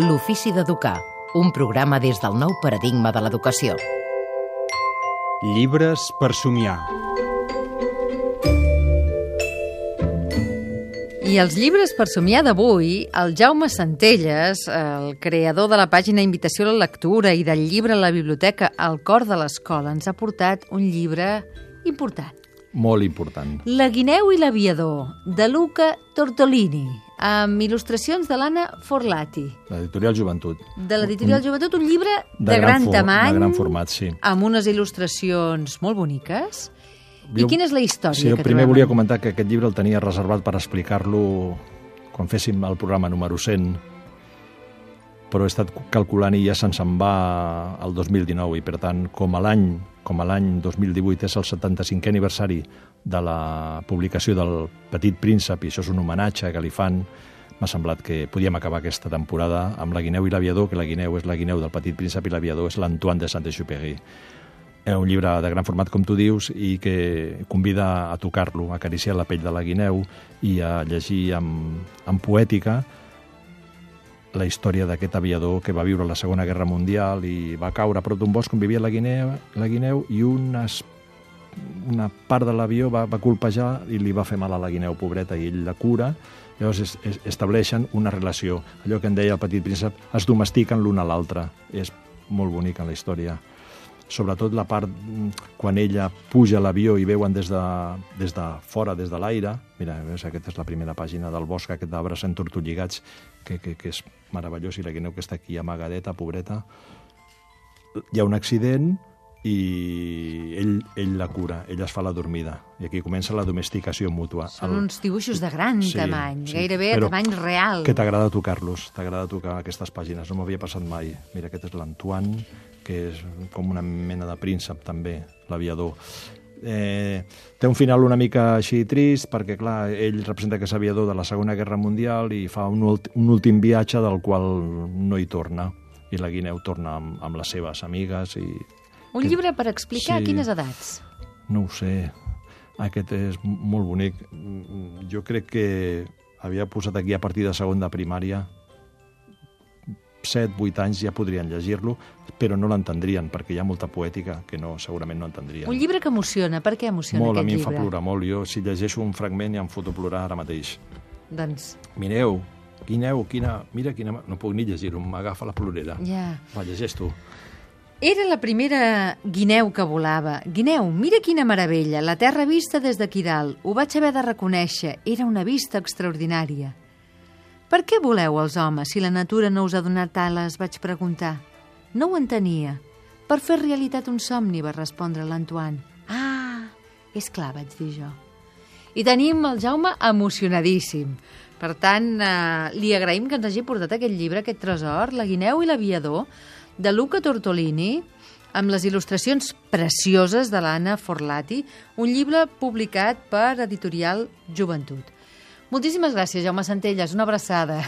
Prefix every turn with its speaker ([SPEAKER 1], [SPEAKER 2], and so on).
[SPEAKER 1] L'ofici d'educar, un programa des del nou paradigma de l'educació.
[SPEAKER 2] Llibres per somiar.
[SPEAKER 3] I els llibres per somiar d'avui, el Jaume Centelles, el creador de la pàgina Invitació a la lectura i del llibre a la biblioteca El cor de l'escola, ens ha portat un llibre important.
[SPEAKER 4] Molt important.
[SPEAKER 3] La guineu i l'aviador, de Luca Tortolini, amb il·lustracions de l'Anna Forlati.
[SPEAKER 4] L'editorial Joventut.
[SPEAKER 3] De l'editorial Joventut, un llibre de,
[SPEAKER 4] De
[SPEAKER 3] gran,
[SPEAKER 4] for-
[SPEAKER 3] tamany,
[SPEAKER 4] de gran format, sí.
[SPEAKER 3] amb unes il·lustracions molt boniques. I
[SPEAKER 4] Jo-
[SPEAKER 3] quina és la història
[SPEAKER 4] Sí,
[SPEAKER 3] que
[SPEAKER 4] primer
[SPEAKER 3] trobem?
[SPEAKER 4] volia comentar que aquest llibre el tenia reservat per explicar-lo quan féssim el programa número 100, però he estat calculant i ja se'n se'n va al 2019 i per tant, com a l'any com a l'any 2018 és el 75è aniversari de la publicació del Petit Príncep i això és un homenatge que li fan m'ha semblat que podíem acabar aquesta temporada amb la guineu i l'aviador, que la guineu és la guineu del Petit Príncep i l'aviador és l'Antoine de Saint-Exupéry. És un llibre de gran format, com tu dius, i que convida a tocar-lo, a acariciar la pell de la guineu i a llegir amb, amb poètica la història d'aquest aviador que va viure la Segona Guerra Mundial i va caure a prop d'un bosc on vivia la guineu, la guineu i unes, una part de l'avió va, va colpejar i li va fer mal a la guineu, pobreta, i ell la cura. Llavors es, es, estableixen una relació. Allò que en deia el petit príncep, es domestiquen l'un a l'altre. És molt bonic en la història sobretot la part mm, quan ella puja a l'avió i veuen des de, des de fora, des de l'aire. Mira, veus, aquesta és la primera pàgina del bosc, aquest d'arbres entortolligats, que, que, que és meravellós, i la guineu que està aquí amagadeta, pobreta. Hi ha un accident i ell, ell la cura, ell es fa la dormida. I aquí comença la domesticació mútua.
[SPEAKER 3] Són uns dibuixos de gran tamany, gairebé a
[SPEAKER 4] Però
[SPEAKER 3] tamany real.
[SPEAKER 4] Que t'agrada tocar-los, t'agrada tocar aquestes pàgines. No m'havia passat mai. Mira, aquest és l'Antoine, que és com una mena de príncep també, l'aviador. Eh, té un final una mica així trist perquè, clar, ell representa que és aviador de la Segona Guerra Mundial i fa un, ult un últim viatge del qual no hi torna i la guineu torna amb, amb les seves amigues i...
[SPEAKER 3] Un llibre per explicar
[SPEAKER 4] Sí.
[SPEAKER 3] a quines edats.
[SPEAKER 4] No ho sé. Aquest és molt bonic. Mm, Jo crec que havia posat aquí a partir de segon de primària 7, 8 anys ja podrien llegir-lo, però no l'entendrien, perquè hi ha molta poètica que no, segurament no entendrien.
[SPEAKER 3] Un llibre que emociona. Per què emociona
[SPEAKER 4] molt, a
[SPEAKER 3] aquest
[SPEAKER 4] mi em
[SPEAKER 3] llibre?
[SPEAKER 4] fa plorar molt. Jo, si llegeixo un fragment, ja em foto a plorar ara mateix.
[SPEAKER 3] Doncs,
[SPEAKER 4] Mireu, quineu, quina... Mira quina... No puc ni llegir-ho, m'agafa la plorera.
[SPEAKER 3] ja...
[SPEAKER 4] Va, llegeix tu.
[SPEAKER 3] Era la primera guineu que volava. Guineu, mira quina meravella, la terra vista des d'aquí dalt. Ho vaig haver de reconèixer, era una vista extraordinària. Per què voleu els homes si la natura no us ha donat ales? vaig preguntar. No ho entenia. Per fer realitat un somni, va respondre l'Antoine. Ah, és clar, vaig dir jo. I tenim el Jaume emocionadíssim. Per tant, eh, li agraïm que ens hagi portat aquest llibre, aquest tresor, La guineu i l'aviador, de Luca Tortolini, amb les il·lustracions precioses de l'Anna Forlati, un llibre publicat per Editorial Joventut. Moltíssimes gràcies, Jaume Centelles. Una abraçada.